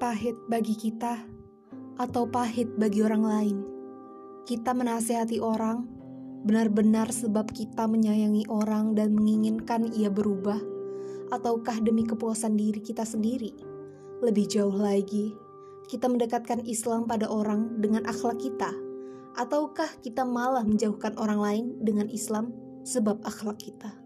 pahit bagi kita atau pahit bagi orang lain. Kita menasehati orang benar-benar sebab kita menyayangi orang dan menginginkan ia berubah, ataukah demi kepuasan diri kita sendiri? Lebih jauh lagi, kita mendekatkan Islam pada orang dengan akhlak kita, ataukah kita malah menjauhkan orang lain dengan Islam sebab akhlak kita?